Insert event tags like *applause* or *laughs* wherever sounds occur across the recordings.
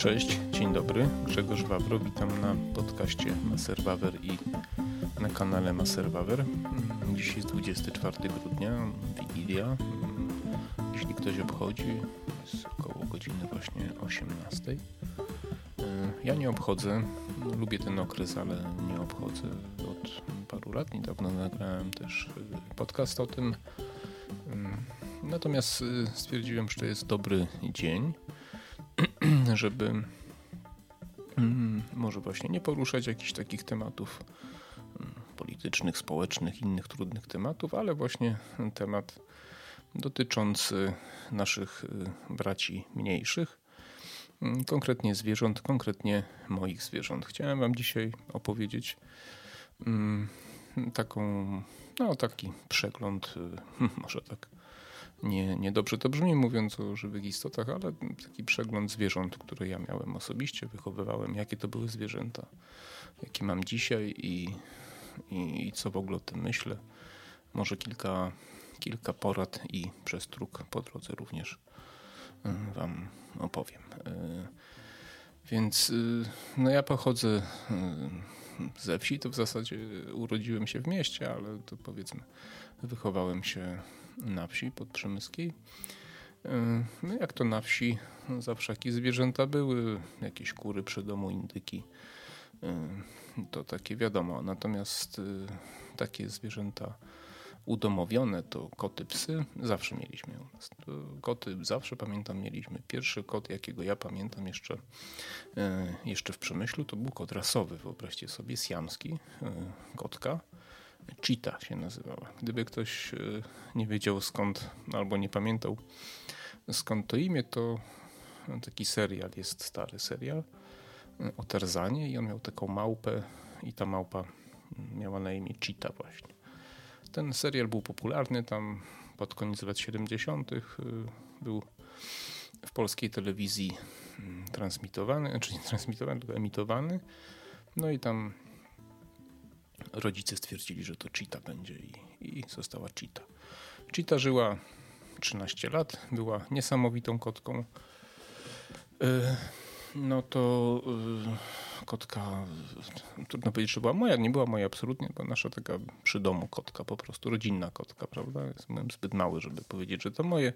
Cześć, dzień dobry. Grzegorz Wawro, witam na podcaście Maser Wawer i na kanale Maser Wawer. Dziś jest 24 grudnia, Wigilia. Jeśli ktoś obchodzi, jest około godziny właśnie 18. Ja nie obchodzę, lubię ten okres, ale nie obchodzę od paru lat. Niedawno nagrałem też podcast o tym. Natomiast stwierdziłem, że to jest dobry dzień *clears throat* żeby mm, może właśnie nie poruszać jakichś takich tematów mm, politycznych, społecznych, innych trudnych tematów, ale właśnie temat dotyczący naszych y, braci mniejszych, mm, konkretnie zwierząt, konkretnie moich zwierząt. Chciałem Wam dzisiaj opowiedzieć taką, no taki przegląd, y, *laughs* może tak nie, niedobrze to brzmi mówiąc o żywych istotach, ale taki przegląd zwierząt, które ja miałem osobiście, wychowywałem, jakie to były zwierzęta, jakie mam dzisiaj i, i, i co w ogóle o tym myślę. Może kilka, kilka porad i przestróg po drodze również y, Wam opowiem. Y, więc y, no ja pochodzę ze wsi, to w zasadzie urodziłem się w mieście, ale to powiedzmy wychowałem się na wsi podprzemyskiej. E, no jak to na wsi, zawsze jakieś zwierzęta były, jakieś kury przy domu, indyki. E, to takie wiadomo. Natomiast e, takie zwierzęta udomowione to koty, psy zawsze mieliśmy u nas. Koty zawsze pamiętam mieliśmy. Pierwszy kot, jakiego ja pamiętam jeszcze, jeszcze w Przemyślu, to był kot rasowy. Wyobraźcie sobie, siamski, kotka. Cheetah się nazywała. Gdyby ktoś e, nie wiedział skąd, albo nie pamiętał skąd to imię, to taki serial jest stary serial e, o Tarzanie i on miał taką małpę i ta małpa miała na imię Cheetah właśnie. Ten serial był popularny tam pod koniec lat 70. E, był w polskiej telewizji mm, transmitowany, czyli znaczy transmitowany, tylko emitowany. No i tam rodzice stwierdzili, że to Cheetah będzie i, i została Cheetah. Cheetah żyła 13 lat, była niesamowitą kotką. E, no to e, kotka, trudno powiedzieć, że była moja, nie była moja absolutnie, to nasza taka przy domu kotka, po prostu rodzinna kotka, prawda? Jestem zbyt mały, żeby powiedzieć, że to moje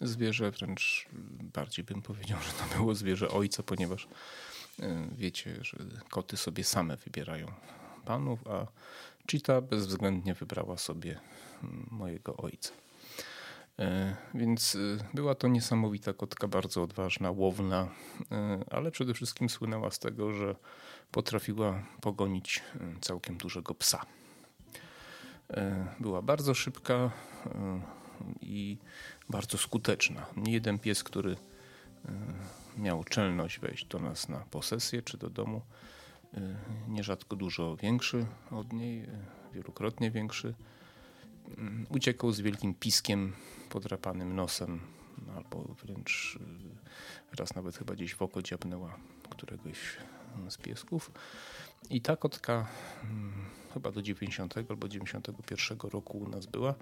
zwierzę, wręcz bardziej bym powiedział, że to było zwierzę ojca, ponieważ e, wiecie, że koty sobie same wybierają panów, a Cheetah bezwzględnie wybrała sobie mm, mojego ojca. E, więc e, była to niesamowita kotka, bardzo odważna, łowna, e, ale przede wszystkim słynęła z tego, że potrafiła pogonić całkiem dużego psa. Była bardzo szybka i bardzo skuteczna. Nie jeden pies, który miał czelność wejść do nas na posesję czy do domu, nierzadko dużo większy od niej, y, wielokrotnie większy. Mm, uciekał z wielkim piskiem, podrapanym nosem, albo wręcz y, raz nawet chyba gdzieś w oko dziabnęła któregoś z piesków. I ta kotka mm, chyba do 90 albo 91 roku u nas była.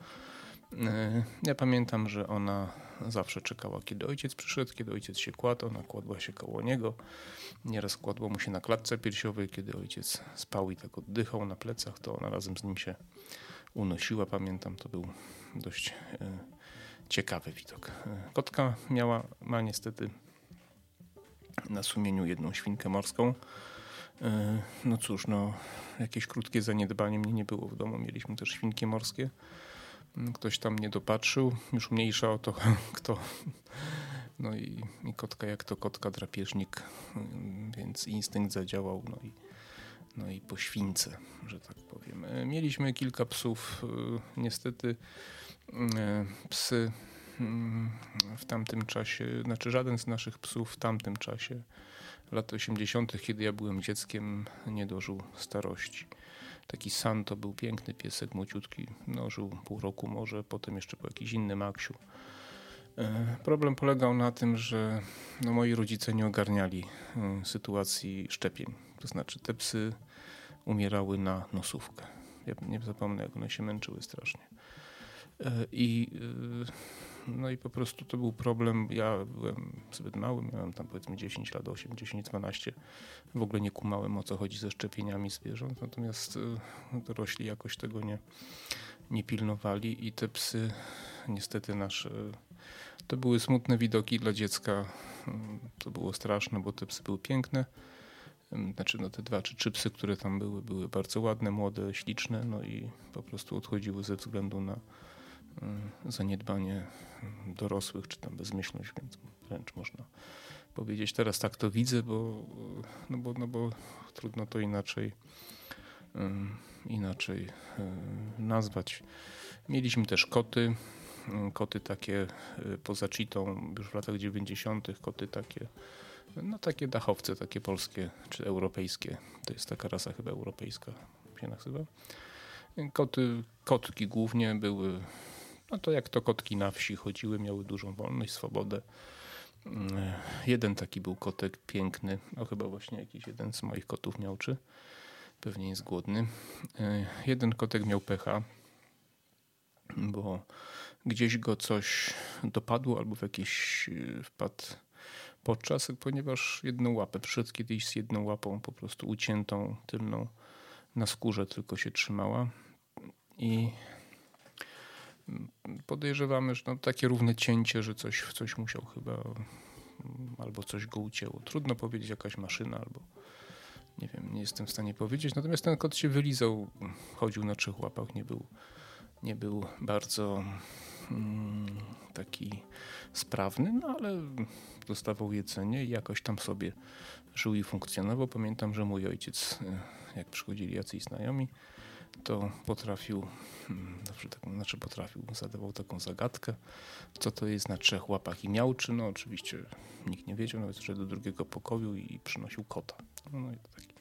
E, ja pamiętam, że ona zawsze czekała, kiedy ojciec przyszedł, kiedy ojciec się kładł, ona kładła się koło niego. Nieraz kładło mu się na klatce piersiowej, kiedy ojciec spał i tak oddychał na plecach, to ona razem z nim się unosiła. Pamiętam, to był dość e, ciekawy widok. E, kotka miała, ma niestety na sumieniu jedną świnkę morską. No cóż, no, jakieś krótkie zaniedbanie mnie nie było w domu. Mieliśmy też świnki morskie ktoś tam nie dopatrzył, już mniejsza o to *laughs* kto. No i, i kotka jak to kotka drapieżnik, więc instynkt zadziałał, no i, no i po śwince, że tak powiem. E, mieliśmy kilka psów, e, niestety e, psy mm, w tamtym czasie, znaczy żaden z naszych psów w tamtym czasie, latach 80., kiedy ja byłem dzieckiem, nie dożył starości. Taki San to był piękny piesek, młociutki, no, żył pół roku może, potem jeszcze po jakiś inny Maksiu. E, problem polegał na tym, że no, moi rodzice nie ogarniali e, sytuacji szczepień. To znaczy te psy umierały na nosówkę. Ja nie zapomnę, jak one się męczyły strasznie. E, I No i po prostu to był problem. Ja byłem zbyt mały, miałem tam powiedzmy 10 lat, 8, 10, 12. W ogóle nie kumałem o co chodzi ze szczepieniami zwierząt, natomiast y, dorośli jakoś tego nie, nie pilnowali i te psy niestety nasze to były smutne widoki dla dziecka. To było straszne, bo te psy były piękne. Znaczy no te dwa czy trzy psy, które tam były, były bardzo ładne, młode, śliczne, no i po prostu odchodziły ze względu na zaniedbanie dorosłych, czy tam bezmyślność, więc wręcz można powiedzieć. Teraz tak to widzę, bo, no bo, no bo trudno to inaczej, inaczej nazwać. Mieliśmy też koty, koty takie poza Cheetą, już w latach 90. koty takie, no takie dachowce, takie polskie czy europejskie. To jest taka rasa chyba europejska się nazywa. Koty, kotki głównie były no to jak to kotki na wsi chodziły, miały dużą wolność, swobodę. Mm, jeden taki był kotek piękny, no chyba właśnie jakiś jeden z moich kotów miał, czy pewnie jest głodny. E, jeden kotek miał pecha, bo gdzieś go coś dopadło albo w jakiś e, wpadł podczas, ponieważ jedną łapę, przyszedł kiedyś z jedną łapą po prostu uciętą tylną na skórze tylko się trzymała i podejrzewamy, że no, takie równe cięcie, że coś, coś musiał chyba mm, albo coś go ucięło. Trudno powiedzieć, jakaś maszyna albo nie wiem, nie jestem w stanie powiedzieć. Natomiast ten kot się wylizał, chodził na trzech łapach, nie był, nie był bardzo mm, taki sprawny, no ale dostawał jedzenie i jakoś tam sobie żył i funkcjonował. Pamiętam, że mój ojciec, jak przychodzili jacyś znajomi, to potrafił, hmm, zawsze tak, znaczy potrafił, zadawał taką zagadkę, co to jest na trzech łapach i miałczy. No oczywiście nikt nie wiedział, nawet że do drugiego pokoju i przynosił kota. No, taki,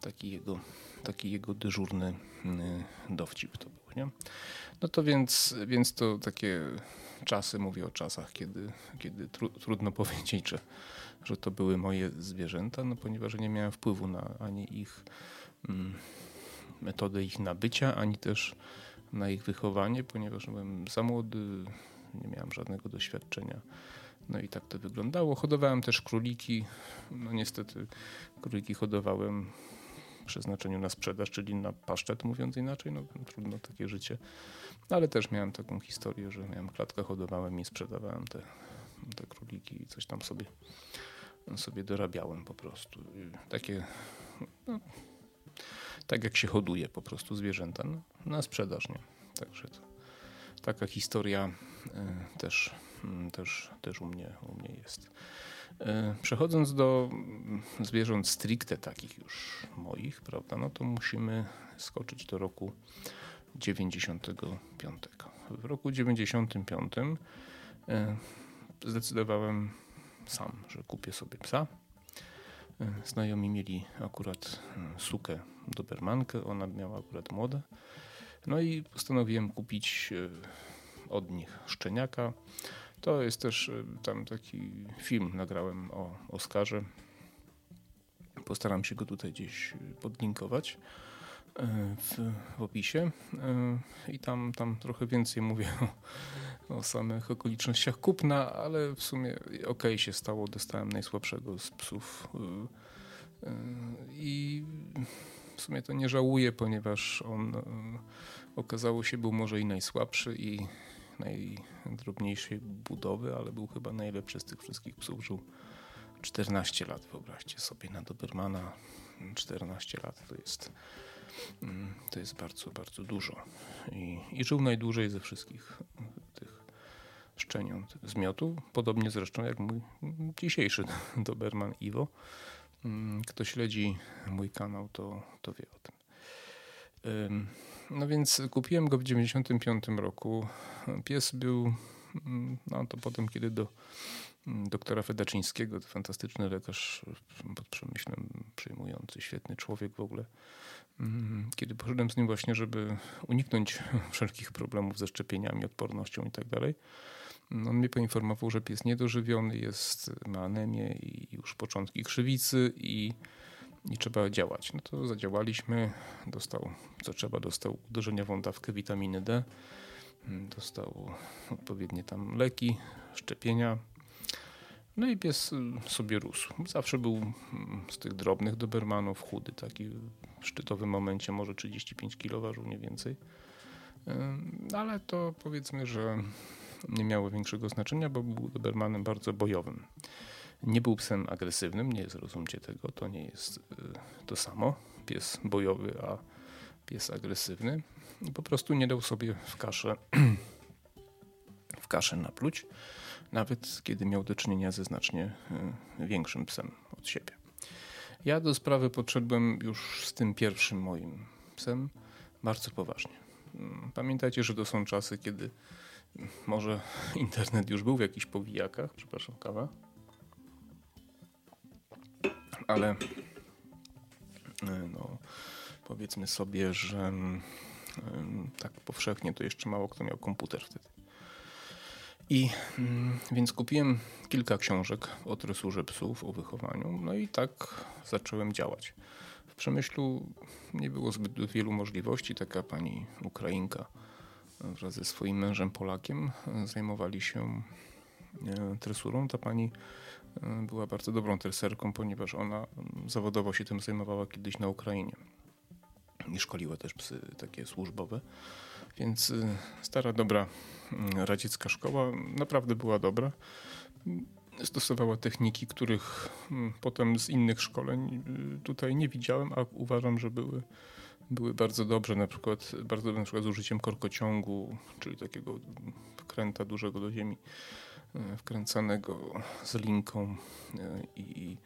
taki, jego, taki jego dyżurny hmm, dowcip to był, nie? No to więc, więc to takie czasy, mówię o czasach, kiedy, kiedy tru, trudno *laughs* powiedzieć, że, że to były moje zwierzęta, no ponieważ nie miałem wpływu na ani ich mm, metodę ich nabycia, ani też na ich wychowanie, ponieważ byłem za młody, nie miałem żadnego doświadczenia. No i tak to wyglądało. Hodowałem też króliki. No niestety króliki hodowałem w przeznaczeniu na sprzedaż, czyli na paszczet, mówiąc inaczej. No trudno takie życie. Ale też miałem taką historię, że miałem klatkę, hodowałem i sprzedawałem te, te króliki i coś tam sobie, sobie dorabiałem po prostu. I takie no, tak jak się hoduje po prostu zwierzęta no, na sprzedaż. Nie? Także to, taka historia y, też, y, też, też u, mnie, u mnie jest. Y, przechodząc do zwierząt stricte takich już moich, prawda, no to musimy skoczyć do roku 95. W roku 95 zdecydowałem sam, że kupię sobie psa. Znajomi mieli akurat sukę dobermankę, ona miała akurat młode. No i postanowiłem kupić e, od nich szczeniaka. To jest też e, tam taki film nagrałem o Oskarze. Postaram się go tutaj gdzieś podlinkować e, w, opisie. I tam, tam trochę więcej mówię *laughs* o, o samych okolicznościach kupna, ale w sumie ok się stało. Dostałem najsłabszego z psów. I w sumie to nie żałuję, ponieważ on e, okazało się był może i najsłabszy i najdrobniejszej budowy, ale był chyba najlepszy z tych wszystkich psów. Żył 14 lat, wyobraźcie sobie, na Dobermana 14 lat to jest, to jest bardzo, bardzo dużo. I, i żył najdłużej ze wszystkich tych szczeniąt zmiotu, podobnie zresztą jak mój dzisiejszy *laughs* Doberman Iwo. Mm, kto śledzi mój kanał, to, to wie o tym. No więc kupiłem go w 1995 roku. Pies był, mm, no to potem, kiedy do mm, doktora Fedaczyńskiego, to fantastyczny lekarz pod przemyślem, przyjmujący, świetny człowiek w ogóle. Kiedy poszedłem z nim właśnie, żeby uniknąć *laughs* wszelkich problemów ze szczepieniami, odpornością i tak dalej, on mnie poinformował, że pies niedożywiony jest, ma anemię i już początki krzywicy i, i trzeba działać. No to zadziałaliśmy, dostał co trzeba, dostał uderzeniową dawkę witaminy D. mm, dostał odpowiednie tam leki, szczepienia. No i pies y, sobie rósł. Zawsze był mm, z tych drobnych dobermanów chudy, taki w szczytowym momencie może 35 kg ważył, nie więcej. Ale to powiedzmy, że nie miało większego znaczenia, bo był dobermanem bardzo bojowym. Nie był psem agresywnym, nie zrozumcie tego, to nie jest y, to samo. Pies bojowy, a pies agresywny. Po prostu nie dał sobie w kaszę, *clears throat* w kaszę napluć, nawet kiedy miał do czynienia ze znacznie y, większym psem od siebie. Ja do sprawy podszedłem już z tym pierwszym moim psem bardzo poważnie. Mm, pamiętajcie, że to są czasy, kiedy może *laughs* internet już był w jakichś powijakach, przepraszam, kawa, ale e, no, powiedzmy sobie, że mm, tak powszechnie to jeszcze mało kto miał komputer wtedy. I mm, więc kupiłem kilka książek o tresurze psów, o wychowaniu, no i tak zacząłem działać. W Przemyślu nie było zbyt wielu możliwości. Taka pani Ukrainka wraz ze swoim mężem Polakiem zajmowali się e, tresurą. Ta pani e, była bardzo dobrą treserką, ponieważ ona zawodowo się tym zajmowała kiedyś na Ukrainie i szkoliła też psy takie służbowe. Więc e, stara, dobra radziecka szkoła naprawdę była dobra. Stosowała techniki, których potem z innych szkoleń tutaj nie widziałem, a uważam, że były były bardzo dobrze, na przykład bardzo na przykład z użyciem korkociągu, czyli takiego wkręta dużego do ziemi, e, wkręcanego z linką i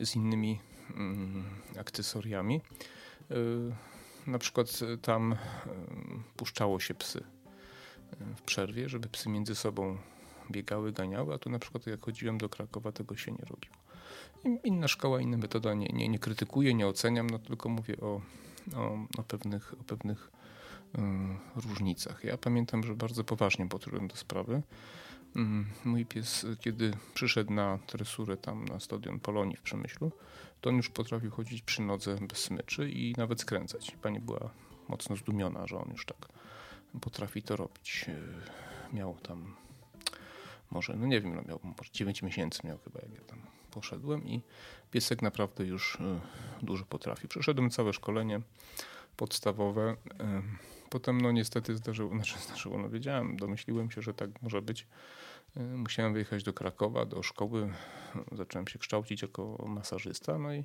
z innymi mm, akcesoriami. E, na przykład tam puszczało się psy w przerwie, żeby psy między sobą biegały, ganiały, a tu na przykład jak chodziłem do Krakowa, tego się nie robiło. Inna szkoła, inna metoda, nie, nie, nie krytykuję, nie oceniam, no tylko mówię o, o, o pewnych, o pewnych y, różnicach. Ja pamiętam, że bardzo poważnie podszedłem do sprawy. Mm, mój pies, kiedy przyszedł na tresurę tam na stadion Polonii w Przemyślu, to on już potrafił chodzić przy nodze bez smyczy i nawet skręcać. Pani była mocno zdumiona, że on już tak potrafi to robić. Y, miał tam może, no nie wiem, no miał może 9 miesięcy miał chyba, jak ja tam poszedłem i piesek naprawdę już y, dużo potrafi. Przeszedłem całe szkolenie podstawowe. Y, potem no niestety zdarzyło, znaczy *laughs* zdarzyło, no wiedziałem, domyśliłem się, że tak może być. Y, musiałem wyjechać do Krakowa, do szkoły. Zacząłem się kształcić jako masażysta, no i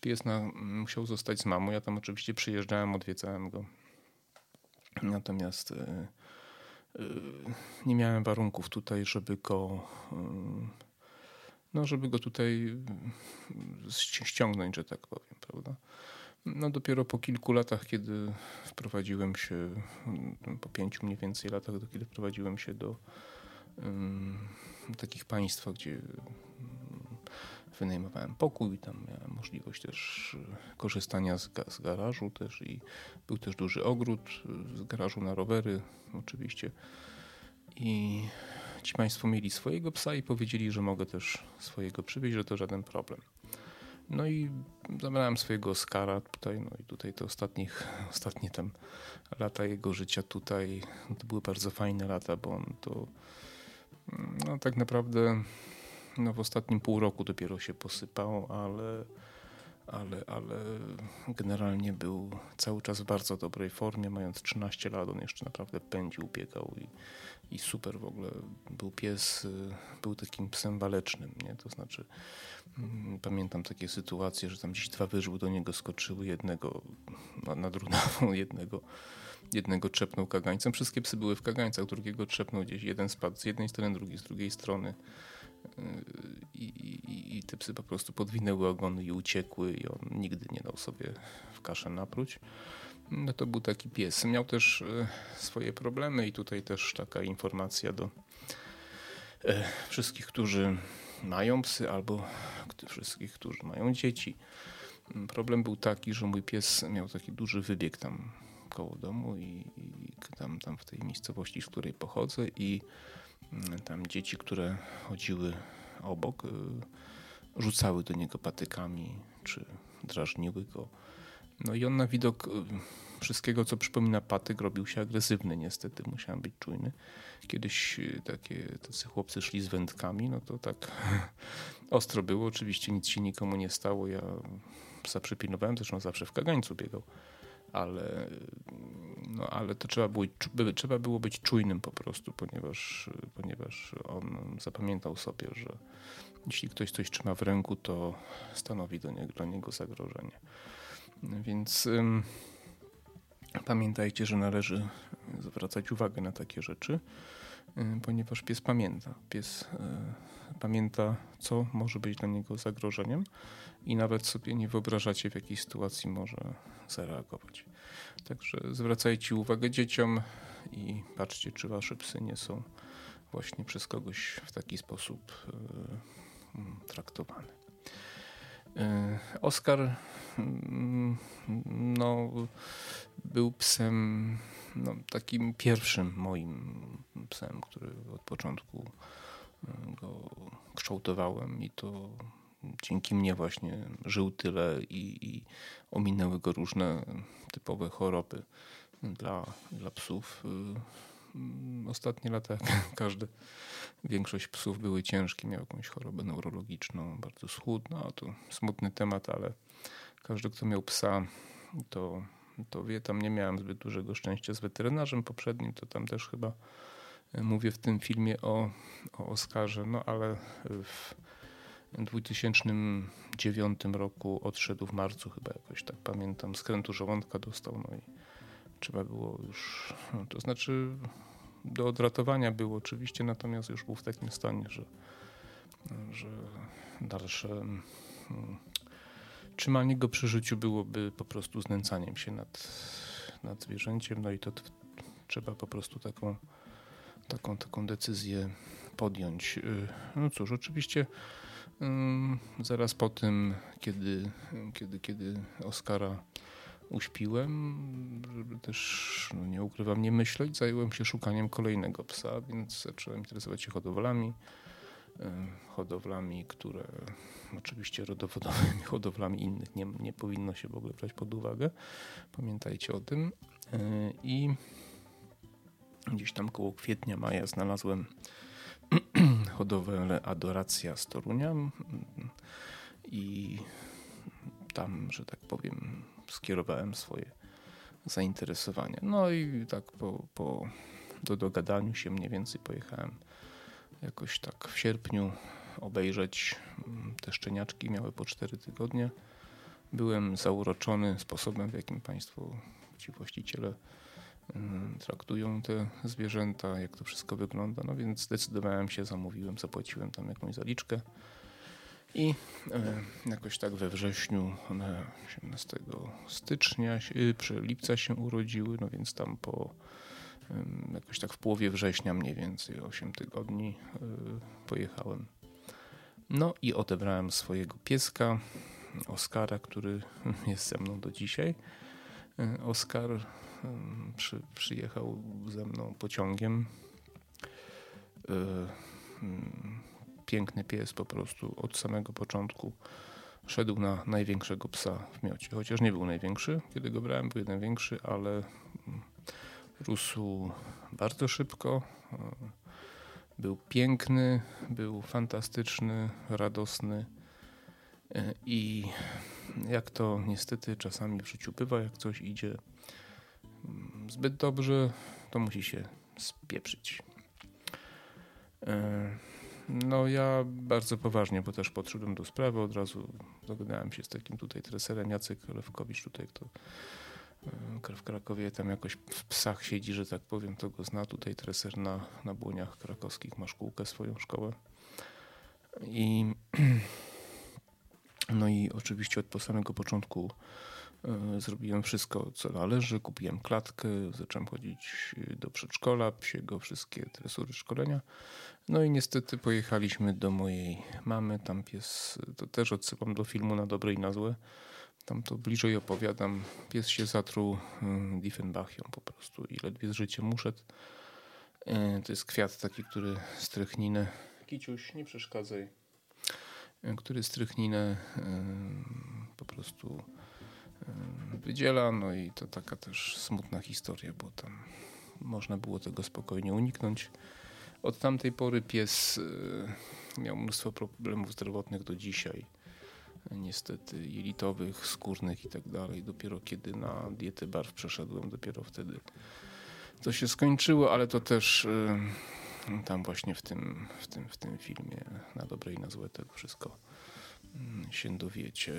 pies na, musiał zostać z mamą. Ja tam oczywiście przyjeżdżałem, odwiedzałem go. Natomiast nie miałem warunków tutaj, żeby go no, żeby go tutaj mm, ściągnąć, że tak powiem, prawda? No dopiero po kilku latach, kiedy wprowadziłem się, mm, po pięciu mniej więcej latach, kiedy wprowadziłem się do takich państwa, gdzie wynajmowałem pokój, tam miałem możliwość też korzystania z, z garażu też i był też duży ogród z garażu na rowery oczywiście i ci Państwo mieli swojego psa i powiedzieli, że mogę też swojego przywieźć, że to żaden problem. No i zabrałem swojego Oscara tutaj, no i tutaj te ostatnich, ostatnie tam lata jego życia tutaj, to były bardzo fajne lata, bo on to no tak naprawdę no w ostatnim pół roku dopiero się posypał, ale ale, ale generalnie był cały czas w bardzo dobrej formie. Mając 13 lat, on jeszcze naprawdę pędził, biegał i, i super w ogóle. Był pies, y, był takim psem walecznym, nie? To znaczy, mm, pamiętam takie sytuacje, że tam gdzieś dwa wyżły do niego skoczyły, jednego nadrunawą, *laughs* jednego jednego trzepnął kagańcem. Wszystkie psy były w kagańcach, drugiego trzepnął gdzieś. Jeden spadł z jednej strony, drugi z drugiej strony. I, i, I, te psy po prostu podwinęły ogony i uciekły i on nigdy nie dał sobie w kaszę napluć. No to był taki pies. Miał też e, swoje problemy i tutaj też taka informacja do e, wszystkich, którzy mają psy albo wszystkich, którzy mają dzieci. Problem był taki, że mój pies miał taki duży wybieg tam koło domu i, i tam, tam w tej miejscowości, z której pochodzę i tam dzieci, które chodziły obok, y, rzucały do niego patykami, czy drażniły go. No i on na widok wszystkiego, co przypomina patyk, robił się agresywny niestety. Musiałem być czujny. Kiedyś takie tacy chłopcy szli z wędkami, no to tak *laughs* ostro było. Oczywiście nic się nikomu nie stało. Ja psa przypilnowałem, zresztą zawsze w kagańcu biegał ale, no, ale to trzeba było, trzeba było być czujnym po prostu, ponieważ, ponieważ on zapamiętał sobie, że jeśli ktoś coś trzyma w ręku, to stanowi do dla niego zagrożenie. Więc ym, pamiętajcie, że należy zwracać uwagę na takie rzeczy, ponieważ pies pamięta. Pies y, pamięta, co może być dla niego zagrożeniem i nawet sobie nie wyobrażacie, w jakiej sytuacji może zareagować. Także zwracajcie uwagę dzieciom i patrzcie, czy wasze psy nie są właśnie przez kogoś w taki sposób y, traktowane. Y, Oskar mm, no, był psem, no, takim pierwszym moim psem, który od początku go kształtowałem i to dzięki mnie właśnie żył tyle i, i ominęły go różne typowe choroby dla, dla psów. Y, ostatnie lata, *laughs* każdy, większość psów były ciężkie, miał jakąś chorobę neurologiczną, bardzo schudno. To smutny temat, ale każdy, kto miał psa, to, to wie, tam nie miałem zbyt dużego szczęścia z weterynarzem poprzednim, to tam też chyba mówię w tym filmie o, o Oskarze, no ale w, 2009 roku odszedł w marcu chyba jakoś tak pamiętam, skrętu żołądka dostał, no i trzeba było już, to znaczy do odratowania było oczywiście, natomiast już był w takim stanie, że, że dalsze hmm, trzymanie go przy życiu byłoby po prostu znęcaniem się nad, nad zwierzęciem, no i to trzeba po prostu taką, taką, taką decyzję podjąć. Y, no cóż, oczywiście Zaraz po tym, kiedy, kiedy, kiedy Oskara uśpiłem, żeby też, no nie ukrywam, nie myśleć, zająłem się szukaniem kolejnego psa, więc zacząłem interesować się hodowlami. Hodowlami, które oczywiście rodowodowymi *laughs* hodowlami innych nie, nie powinno się w ogóle brać pod uwagę. Pamiętajcie o tym. E, I gdzieś tam koło kwietnia, maja znalazłem *clears throat* hodowlę Adoracja z Torunia i tam, że tak powiem, skierowałem swoje zainteresowanie. No i tak po, po do dogadaniu się mniej więcej pojechałem jakoś tak w sierpniu obejrzeć mm, te szczeniaczki, miały po 4 tygodnie. Byłem zauroczony sposobem, w jakim Państwo, ci właściciele, Mm, traktują te zwierzęta, jak to wszystko wygląda. No więc zdecydowałem się, zamówiłem, zapłaciłem tam jakąś zaliczkę. I e, jakoś tak we wrześniu, 18 stycznia, przy lipca się urodziły, no więc tam po jakoś tak w połowie września mniej więcej, 8 tygodni e, pojechałem. No i odebrałem swojego pieska, Oskara, który *laughs* jest ze mną do dzisiaj. E, Oskar przy, przyjechał ze mną pociągiem. E, mm, piękny pies po prostu od samego początku szedł na największego psa w miocie. Chociaż nie był największy, kiedy go brałem, był jeden większy, ale mm, rósł bardzo szybko. E, był piękny, był fantastyczny, radosny e, i jak to niestety czasami w życiu bywa, jak coś idzie zbyt dobrze, to musi się spieprzyć. No ja bardzo poważnie, bo też podszedłem do sprawy, od razu dogadałem się z takim tutaj treserem Jacek Lewkowicz, tutaj kto e, w Krakowie tam jakoś w psach siedzi, że tak powiem, to go zna. Tutaj treser na, na błoniach krakowskich ma szkółkę, swoją szkołę. I *clears throat* no i oczywiście od samego początku zrobiłem wszystko, co należy. Kupiłem klatkę, zacząłem chodzić do przedszkola, psiego, wszystkie tresury szkolenia. No i niestety pojechaliśmy do mojej mamy. Tam pies, to też odsyłam do filmu na dobre i na złe. Tam to bliżej opowiadam. Pies się zatruł e, Diefenbachią po prostu i ledwie z życiem uszedł. E, to jest kwiat taki, który strychninę. Kiciuś, nie przeszkadzaj. Który strychninę po prostu wydziela. No i to taka też smutna historia, bo tam można było tego spokojnie uniknąć. Od tamtej pory pies miał mnóstwo problemów zdrowotnych do dzisiaj. Niestety jelitowych, skórnych i tak dalej. Dopiero kiedy na dietę barw przeszedłem, dopiero wtedy to się skończyło, ale to też tam właśnie w tym, w tym, w tym filmie na dobre i na złe tego wszystko mm, się dowiecie.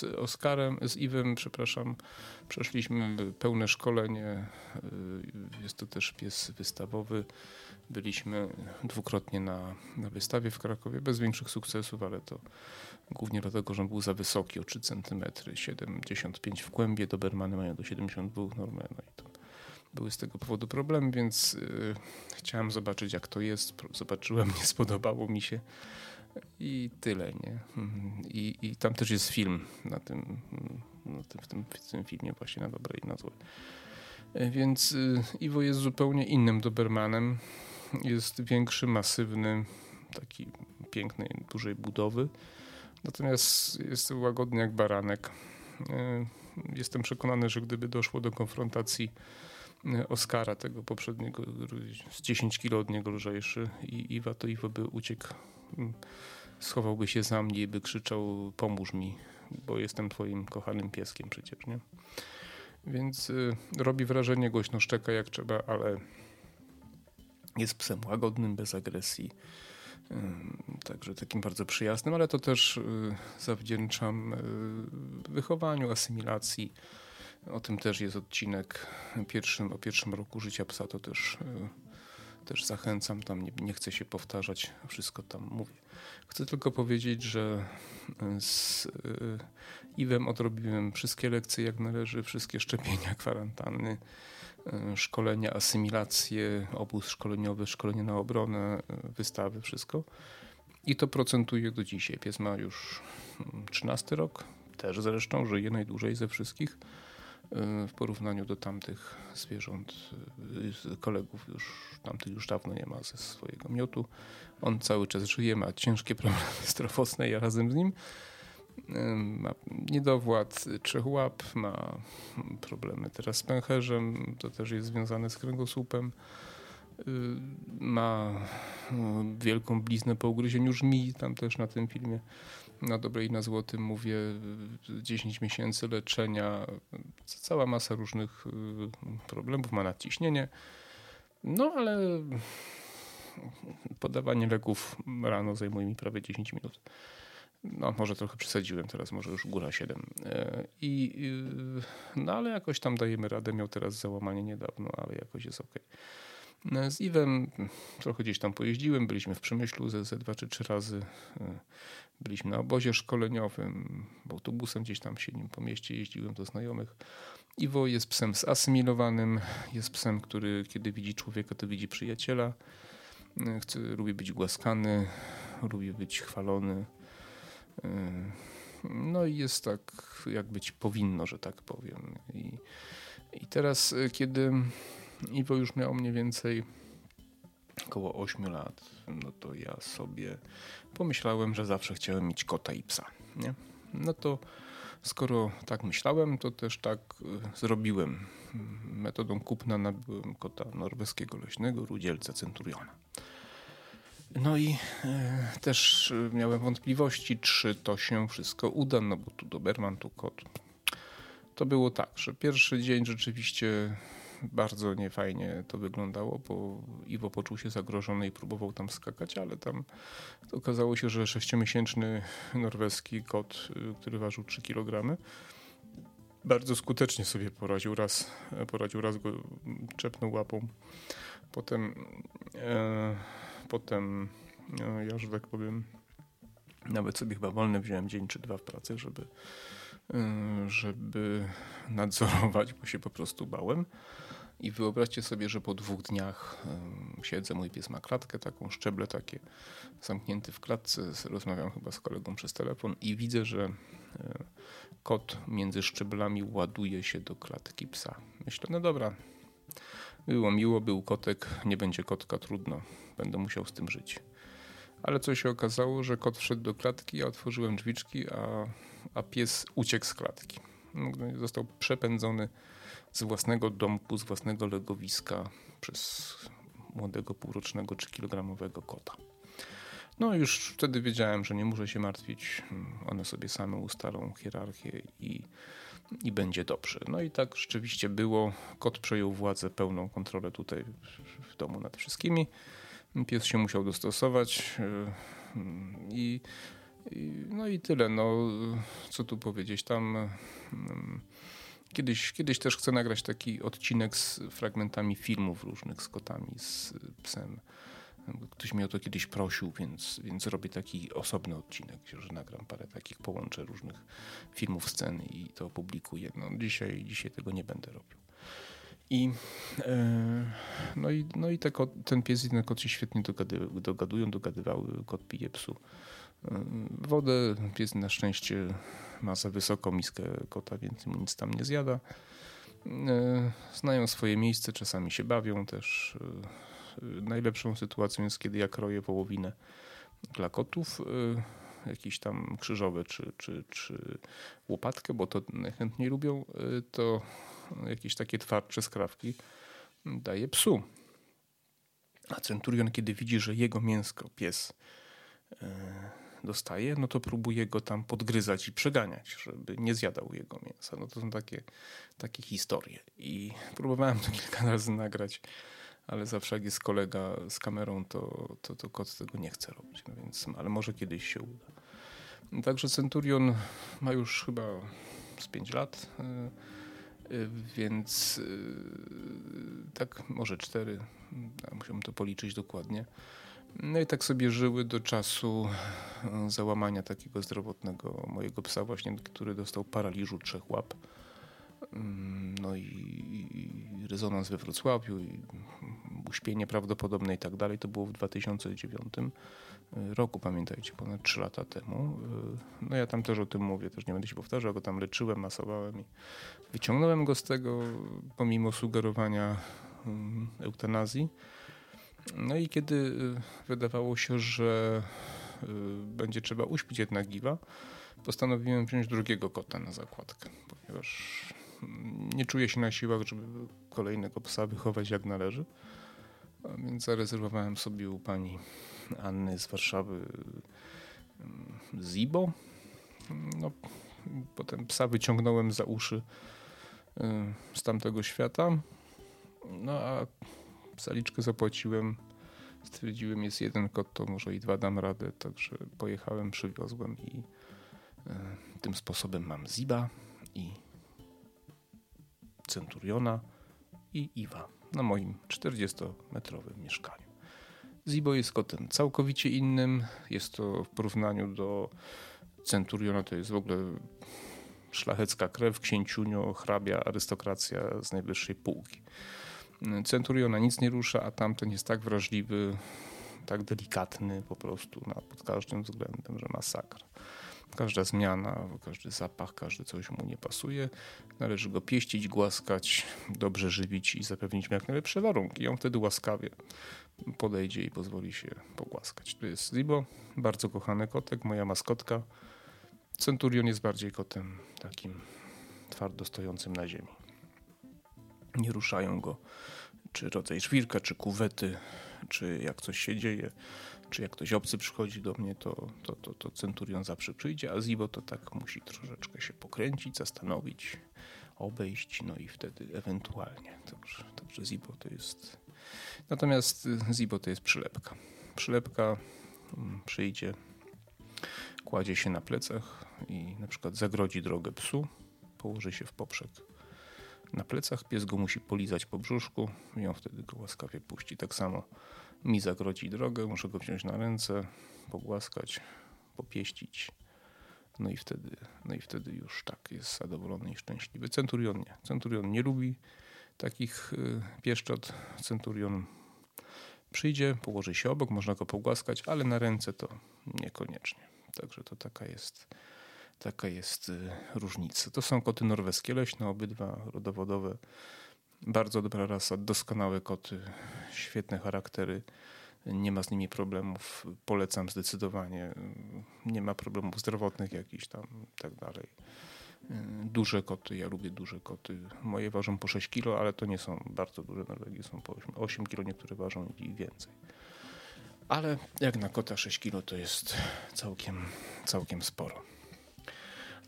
Z Oskarem, z Iwem, przepraszam, przeszliśmy pełne szkolenie. Y, jest to też pies wystawowy. Byliśmy dwukrotnie na, na wystawie w Krakowie, bez większych sukcesów, ale to głównie dlatego, że on był za wysoki o 3 cm, 75 w kłębie, Dobermany mają do 72 normę, no i to były z tego powodu problemy, więc y, chciałem zobaczyć jak to jest. Zobaczyłem, *laughs* nie spodobało mi się i tyle, nie? I, i tam też jest film na tym, na tym, w, tym, w tym filmie właśnie na dobre i na złe. Więc y, Iwo jest zupełnie innym Dobermanem. Jest większy, masywny, taki pięknej, dużej budowy. Natomiast jest łagodny jak baranek. Y, jestem przekonany, że gdyby doszło do konfrontacji Oscara, tego poprzedniego, z 10 kilo od niego lżejszy i Iwa, to Iwo by uciekł, schowałby się za mnie i by krzyczał pomóż mi, bo jestem twoim kochanym pieskiem przecież, nie? Więc y, robi wrażenie, głośno szczeka jak trzeba, ale jest psem łagodnym, bez agresji. Y, także takim bardzo przyjaznym, ale to też y, zawdzięczam y, wychowaniu, asymilacji, o tym też jest odcinek pierwszym, o pierwszym roku życia psa, to też, też zachęcam, tam nie, nie chcę się powtarzać, wszystko tam mówię. Chcę tylko powiedzieć, że e, z e, Iwem odrobiłem wszystkie lekcje jak należy, wszystkie szczepienia, kwarantanny, szkolenia, asymilacje, obóz szkoleniowy, szkolenie na obronę, wystawy, wszystko. I to procentuje do dzisiaj. Pies ma już 13 mm, rok, też zresztą żyje najdłużej ze wszystkich. Y, w porównaniu do tamtych zwierząt, y, kolegów już, tamtych już dawno nie ma ze swojego miotu. On cały czas żyje, ma ciężkie problemy *laughs* zdrowotne, ja razem z nim. Y, ma niedowład trzech łap, ma problemy teraz z pęcherzem, to też jest związane z kręgosłupem. Ma wielką bliznę po ugryzieniu żmii, tam też na tym filmie na dobre i na złotym mówię 10 miesięcy leczenia, cała masa różnych y, problemów, ma nadciśnienie. No ale podawanie leków rano zajmuje mi prawie 10 minut. No, może trochę przesadziłem, teraz może już góra 7. E, I, y, no ale jakoś tam dajemy radę. Miał teraz załamanie niedawno, ale jakoś jest ok. E, z Iwem trochę gdzieś tam pojeździłem, byliśmy w Przemyślu ze, ze dwa czy trzy razy. E, byliśmy na obozie szkoleniowym, autobusem gdzieś tam się nim po mieście jeździłem do znajomych. Iwo jest psem zasymilowanym, jest psem, który kiedy widzi człowieka, to widzi przyjaciela. E, chce, lubi być głaskany, lubi być chwalony. No i jest tak, jak być powinno, że tak powiem. I, i teraz, kiedy Iwo już miał mniej więcej około 8 lat, no to ja sobie pomyślałem, że zawsze chciałem mieć kota i psa. Nie? No to skoro tak myślałem, to też tak y, zrobiłem. Metodą kupna nabyłem kota norweskiego leśnego, rudzielca centuriona. No i e, też miałem wątpliwości, czy to się wszystko uda, no bo tu Doberman, tu kot. To było tak, że pierwszy dzień rzeczywiście bardzo niefajnie to wyglądało, bo Iwo poczuł się zagrożony i próbował tam skakać, ale tam okazało się, że sześciomiesięczny norweski kot, y, który ważył 3 kg, bardzo skutecznie sobie poradził. Raz, poradził, raz go czepnął łapą. Potem, e, potem e, ja, że tak powiem, nawet sobie chyba wolny wziąłem dzień czy dwa w pracy, żeby, e, żeby nadzorować, bo się po prostu bałem. I wyobraźcie sobie, że po dwóch dniach siedzę, mój pies ma klatkę taką, szczeble takie, zamknięty w klatce, rozmawiam chyba z kolegą przez telefon i widzę, że e, kot między szczeblami ładuje się do klatki psa. Myślę, no dobra, było miło, był kotek, nie będzie kotka, trudno, będę musiał z tym żyć. Ale co się okazało, że kot wszedł do klatki, ja otworzyłem drzwiczki, a a pies uciekł z klatki. No, został przepędzony z własnego domku, z własnego legowiska przez młodego półrocznego czy kilogramowego kota. No już wtedy wiedziałem, że nie muszę się martwić. One sobie same ustalą hierarchię i, i będzie dobrze. No i tak rzeczywiście było. Kot przejął władzę, pełną kontrolę tutaj w domu nad wszystkimi. Pies się musiał dostosować yy, i, i no i tyle. No, co tu powiedzieć? Tam mm, kiedyś, kiedyś też chcę nagrać taki odcinek z fragmentami filmów różnych z kotami, z psem. Ktoś mnie o to kiedyś prosił, więc, więc robię taki osobny odcinek, że nagram parę takich, połączę różnych filmów, sceny i to opublikuję. No, dzisiaj, dzisiaj tego nie będę robił. I, e, no i, no i te kot, ten pies i ten kot się świetnie dogady, dogadują, dogadywały. Kot pije psu e, wodę. Pies na szczęście ma za wysoką miskę kota, więc mu nic tam nie zjada. E, znają swoje miejsce, czasami się bawią też. Najlepszą sytuacją jest, kiedy ja kroję wołowinę dla kotów, jakieś tam krzyżowe czy, czy, czy łopatkę, bo to najchętniej lubią, to jakieś takie twardsze skrawki daje psu. A centurion, kiedy widzi, że jego mięsko pies e, dostaje, no to próbuje go tam podgryzać i przeganiać, żeby nie zjadał jego mięsa. No to są takie, takie historie. I próbowałem to kilka razy nagrać, ale zawsze jak jest kolega z kamerą, to, to, to kot tego nie chce robić. No więc, ale może kiedyś się uda. Także Centurion ma już chyba z 5 lat. E, Y, więc y, tak, może cztery, musiałbym to policzyć dokładnie. No i tak sobie żyły do czasu załamania takiego zdrowotnego mojego psa właśnie, który dostał paraliżu trzech łap. Mm, no i, rezonans we Wrocławiu, i uśpienie prawdopodobne i tak dalej. To było w 2009 roku, pamiętajcie, ponad 3 lata temu. No ja tam też o tym mówię, też nie będę się powtarzał, go tam leczyłem, masowałem i wyciągnąłem go z tego, pomimo sugerowania mm, eutanazji. No i kiedy y, wydawało się, że y, będzie trzeba uśpić jednak Giwa, postanowiłem wziąć drugiego kota na zakładkę, ponieważ nie czuję się na siłach, żeby kolejnego psa wychować jak należy. Więc zarezerwowałem sobie u pani Anny z Warszawy mm, Zibo. No, potem psa wyciągnąłem za uszy y, z tamtego świata. No a zaliczkę zapłaciłem. Stwierdziłem, jest jeden kot, to może i dwa dam radę. Także pojechałem, przywiozłem i y, tym sposobem mam Ziba i Centuriona i Iwa na moim 40-metrowym mieszkaniu. Zibo jest kotem całkowicie innym. Jest to w porównaniu do Centuriona, to jest w ogóle szlachecka krew, księciunio, hrabia, arystokracja z najwyższej półki. Centuriona nic nie rusza, a tamten jest tak wrażliwy, tak delikatny po prostu na, pod każdym względem, że masakra. Każda zmiana, każdy zapach, każdy coś mu nie pasuje. Należy go pieścić, głaskać, dobrze żywić i zapewnić mu jak najlepsze warunki. I on wtedy łaskawie podejdzie i pozwoli się pogłaskać. To jest Zibo, bardzo kochany kotek, moja maskotka. Centurion jest bardziej kotem takim twardo stojącym na ziemi. Nie ruszają go czy rodzaj żwirka, czy kuwety, czy jak coś się dzieje, czy jak ktoś obcy przychodzi do mnie, to, to, to, to Centurion zawsze przyjdzie, a Zibo to tak musi troszeczkę się pokręcić, zastanowić, obejść, no i wtedy ewentualnie. Także, także Zibo to jest... Natomiast Zibo to jest przylepka. Przylepka mm, przyjdzie, kładzie się na plecach i na przykład zagrodzi drogę psu, położy się w poprzek na plecach, pies go musi polizać po brzuszku i on wtedy go łaskawie puści. Tak samo mi zagrodzi drogę, muszę go wziąć na ręce, pogłaskać, popieścić. No i wtedy, no i wtedy już tak jest zadowolony i szczęśliwy. Centurion nie. Centurion nie lubi takich y, pieszczot. Centurion przyjdzie, położy się obok, można go pogłaskać, ale na ręce to niekoniecznie. Także to taka jest, taka jest y, różnica. To są koty norweskie leśne, obydwa rodowodowe bardzo dobra rasa, doskonałe koty, świetne charaktery. Nie ma z nimi problemów. Polecam zdecydowanie. Nie ma problemów zdrowotnych jakichś tam i tak dalej. Duże koty, ja lubię duże koty. Moje ważą po 6 kg, ale to nie są bardzo duże Norwegie, są po 8, 8 kg, niektóre ważą i więcej. Ale jak na kota 6 kg to jest całkiem, całkiem sporo.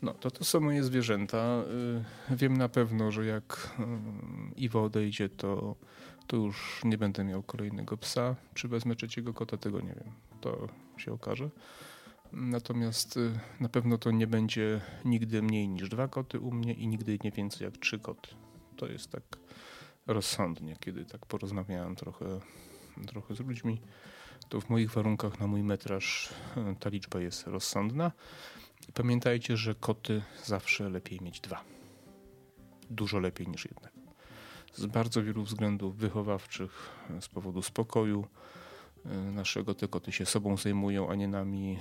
No, to to są moje zwierzęta. Y, wiem na pewno, że jak y, Iwo odejdzie, to, to już nie będę miał kolejnego psa. Czy wezmę trzeciego kota, tego nie wiem. To się okaże. Natomiast y, na pewno to nie będzie nigdy mniej niż dwa koty u mnie i nigdy nie więcej jak trzy koty. To jest tak rozsądnie, kiedy tak porozmawiałem trochę, trochę z ludźmi, to w moich warunkach na mój metraż ta liczba jest rozsądna. Pamiętajcie, że koty zawsze lepiej mieć dwa. Dużo lepiej niż jednego. Z bardzo wielu względów wychowawczych, z powodu spokoju e, naszego, te koty się sobą zajmują, a nie nami,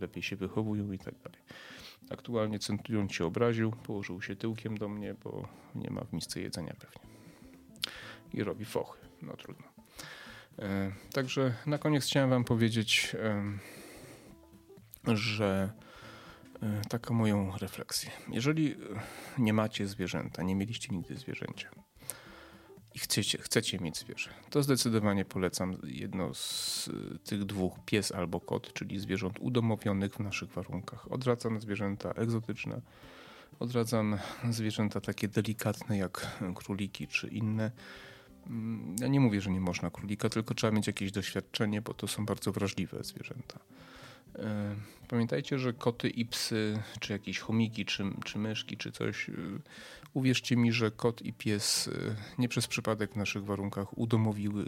lepiej się wychowują i tak dalej. Aktualnie centurion się obraził, położył się tyłkiem do mnie, bo nie ma w misce jedzenia pewnie. I robi fochy. No trudno. E, także na koniec chciałem Wam powiedzieć, że E, taką moją refleksję. Jeżeli e, nie macie zwierzęta, nie mieliście nigdy zwierzęcia i chcecie, chcecie mieć zwierzę, to zdecydowanie polecam jedno z e, tych dwóch, pies albo kot, czyli zwierząt udomowionych w naszych warunkach. Odradzam zwierzęta egzotyczne, odradzam zwierzęta takie delikatne jak króliki czy inne. Mm, ja nie mówię, że nie można królika, tylko trzeba mieć jakieś doświadczenie, bo to są bardzo wrażliwe zwierzęta. E, pamiętajcie, że koty i psy, czy jakieś chomiki, czy, czy myszki, czy coś, e, uwierzcie mi, że kot i pies e, nie przez przypadek w naszych warunkach udomowiły,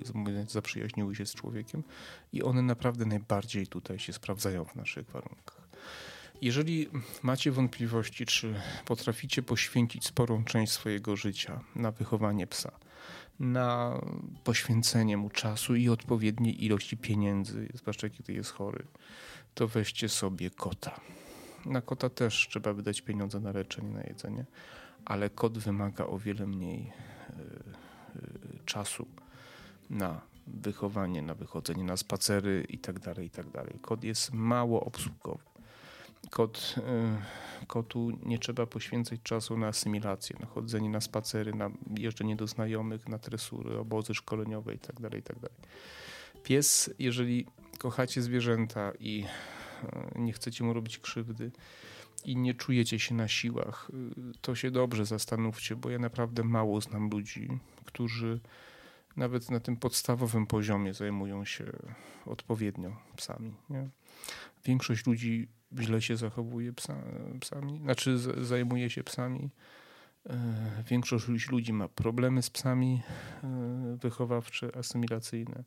zaprzyjaźniły się z człowiekiem i one naprawdę najbardziej tutaj się sprawdzają w naszych warunkach. Jeżeli macie wątpliwości, czy potraficie poświęcić sporą część swojego życia na wychowanie psa, na poświęcenie mu czasu i odpowiedniej ilości pieniędzy, zwłaszcza kiedy jest chory, to weźcie sobie kota. Na kota też trzeba wydać pieniądze na leczenie, na jedzenie, ale kot wymaga o wiele mniej yy, czasu na wychowanie, na wychodzenie na spacery i tak dalej, i tak. Kot jest mało obsługowy. Kot, yy, kotu nie trzeba poświęcać czasu na asymilację, na chodzenie na spacery, na jeżdżenie do znajomych, na tresury, obozy szkoleniowe i tak dalej, i dalej. Pies, jeżeli kochacie zwierzęta i e, nie chcecie mu robić krzywdy i nie czujecie się na siłach, e, to się dobrze zastanówcie, bo ja naprawdę mało znam ludzi, którzy nawet na tym podstawowym poziomie zajmują się odpowiednio psami. Nie? Większość ludzi źle się zachowuje psa, psami, znaczy zajmuje się psami. E, większość ludzi ma problemy z psami wychowawcze, asymilacyjne.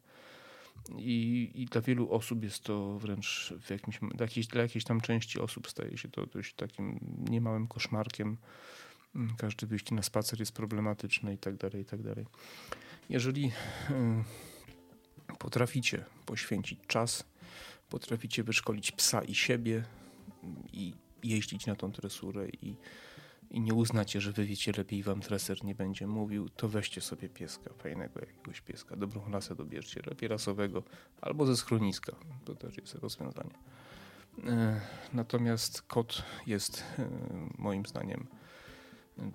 I, I dla wielu osób jest to wręcz w jakimś, dla, jakiejś, dla jakiejś tam części osób staje się to dość takim niemałym koszmarkiem. Mm, każdy wyjście na spacer jest problematyczne i tak dalej, i tak dalej. Jeżeli y, potraficie poświęcić czas, potraficie wyszkolić psa i siebie i jeździć na tą tresurę i i nie uznacie, że wy wiecie lepiej wam treser nie będzie mówił, to weźcie sobie pieska, fajnego jakiegoś pieska, dobrą rasę dobierzcie, lepiej rasowego, albo ze schroniska, to też jest rozwiązanie. E, natomiast kot jest e, moim zdaniem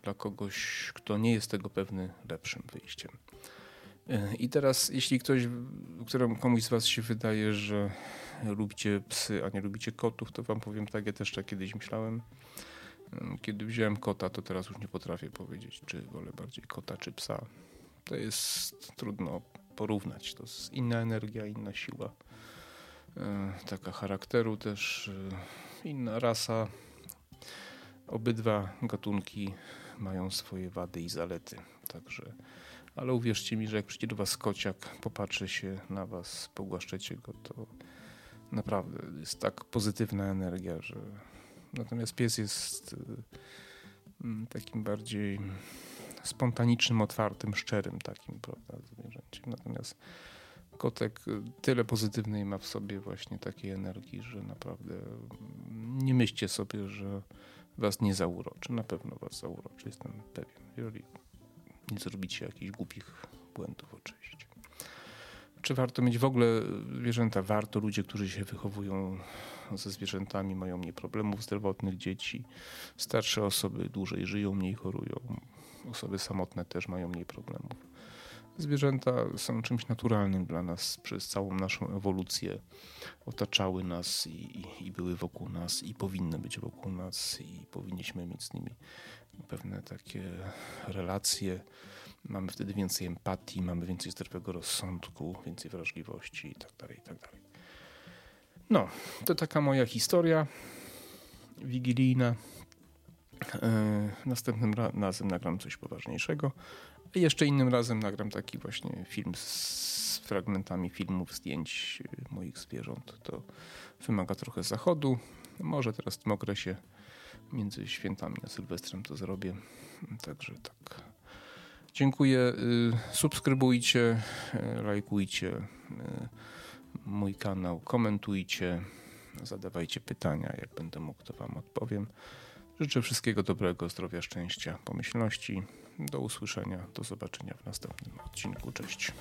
dla kogoś, kto nie jest tego pewny, lepszym wyjściem. E, I teraz, jeśli ktoś, któremu komuś z Was się wydaje, że lubicie psy, a nie lubicie kotów, to Wam powiem tak, ja też tak kiedyś myślałem. Kiedy wziąłem kota, to teraz już nie potrafię powiedzieć, czy wolę bardziej kota, czy psa. To jest trudno porównać. To jest inna energia, inna siła. E, taka charakteru też, e, inna rasa. Obydwa gatunki mają swoje wady i zalety. Także, ale uwierzcie mi, że jak przyjdzie do was kociak, popatrzy się na was, pogłaszczecie go, to naprawdę jest tak pozytywna energia, że Natomiast pies jest y, mm, takim bardziej spontanicznym, otwartym, szczerym takim, prawda, zwierzęciem. Natomiast kotek y, tyle pozytywnej ma w sobie właśnie takiej energii, że naprawdę mm, nie myślcie sobie, że was nie zauroczy. Na pewno was zauroczy, jestem pewien, jeżeli nie zrobicie jakichś głupich błędów oczywiście. Czy warto mieć w ogóle zwierzęta? Warto. Ludzie, którzy się wychowują ze zwierzętami, mają mniej problemów zdrowotnych, dzieci. Starsze osoby dłużej żyją, mniej chorują. Osoby samotne też mają mniej problemów. Zwierzęta są czymś naturalnym dla nas przez całą naszą ewolucję. Otaczały nas i, i, i, były wokół nas i powinny być wokół nas i powinniśmy mieć z nimi pewne takie relacje. Mamy wtedy więcej empatii, mamy więcej zdrowego rozsądku, więcej wrażliwości itd. Tak itd. Tak no, to taka moja historia wigilijna. E, następnym razem nagram coś poważniejszego. Jeszcze innym razem nagram taki właśnie film z fragmentami filmów, zdjęć e, moich zwierząt. To wymaga trochę zachodu. Może teraz w tym okresie między świętami a Sylwestrem to zrobię. Także tak. Dziękuję. E, subskrybujcie, lajkujcie mój kanał, komentujcie, zadawajcie pytania. Jak będę mógł, to Wam odpowiem. Życzę wszystkiego dobrego, zdrowia, szczęścia, pomyślności. Do usłyszenia, do zobaczenia w następnym odcinku. Cześć.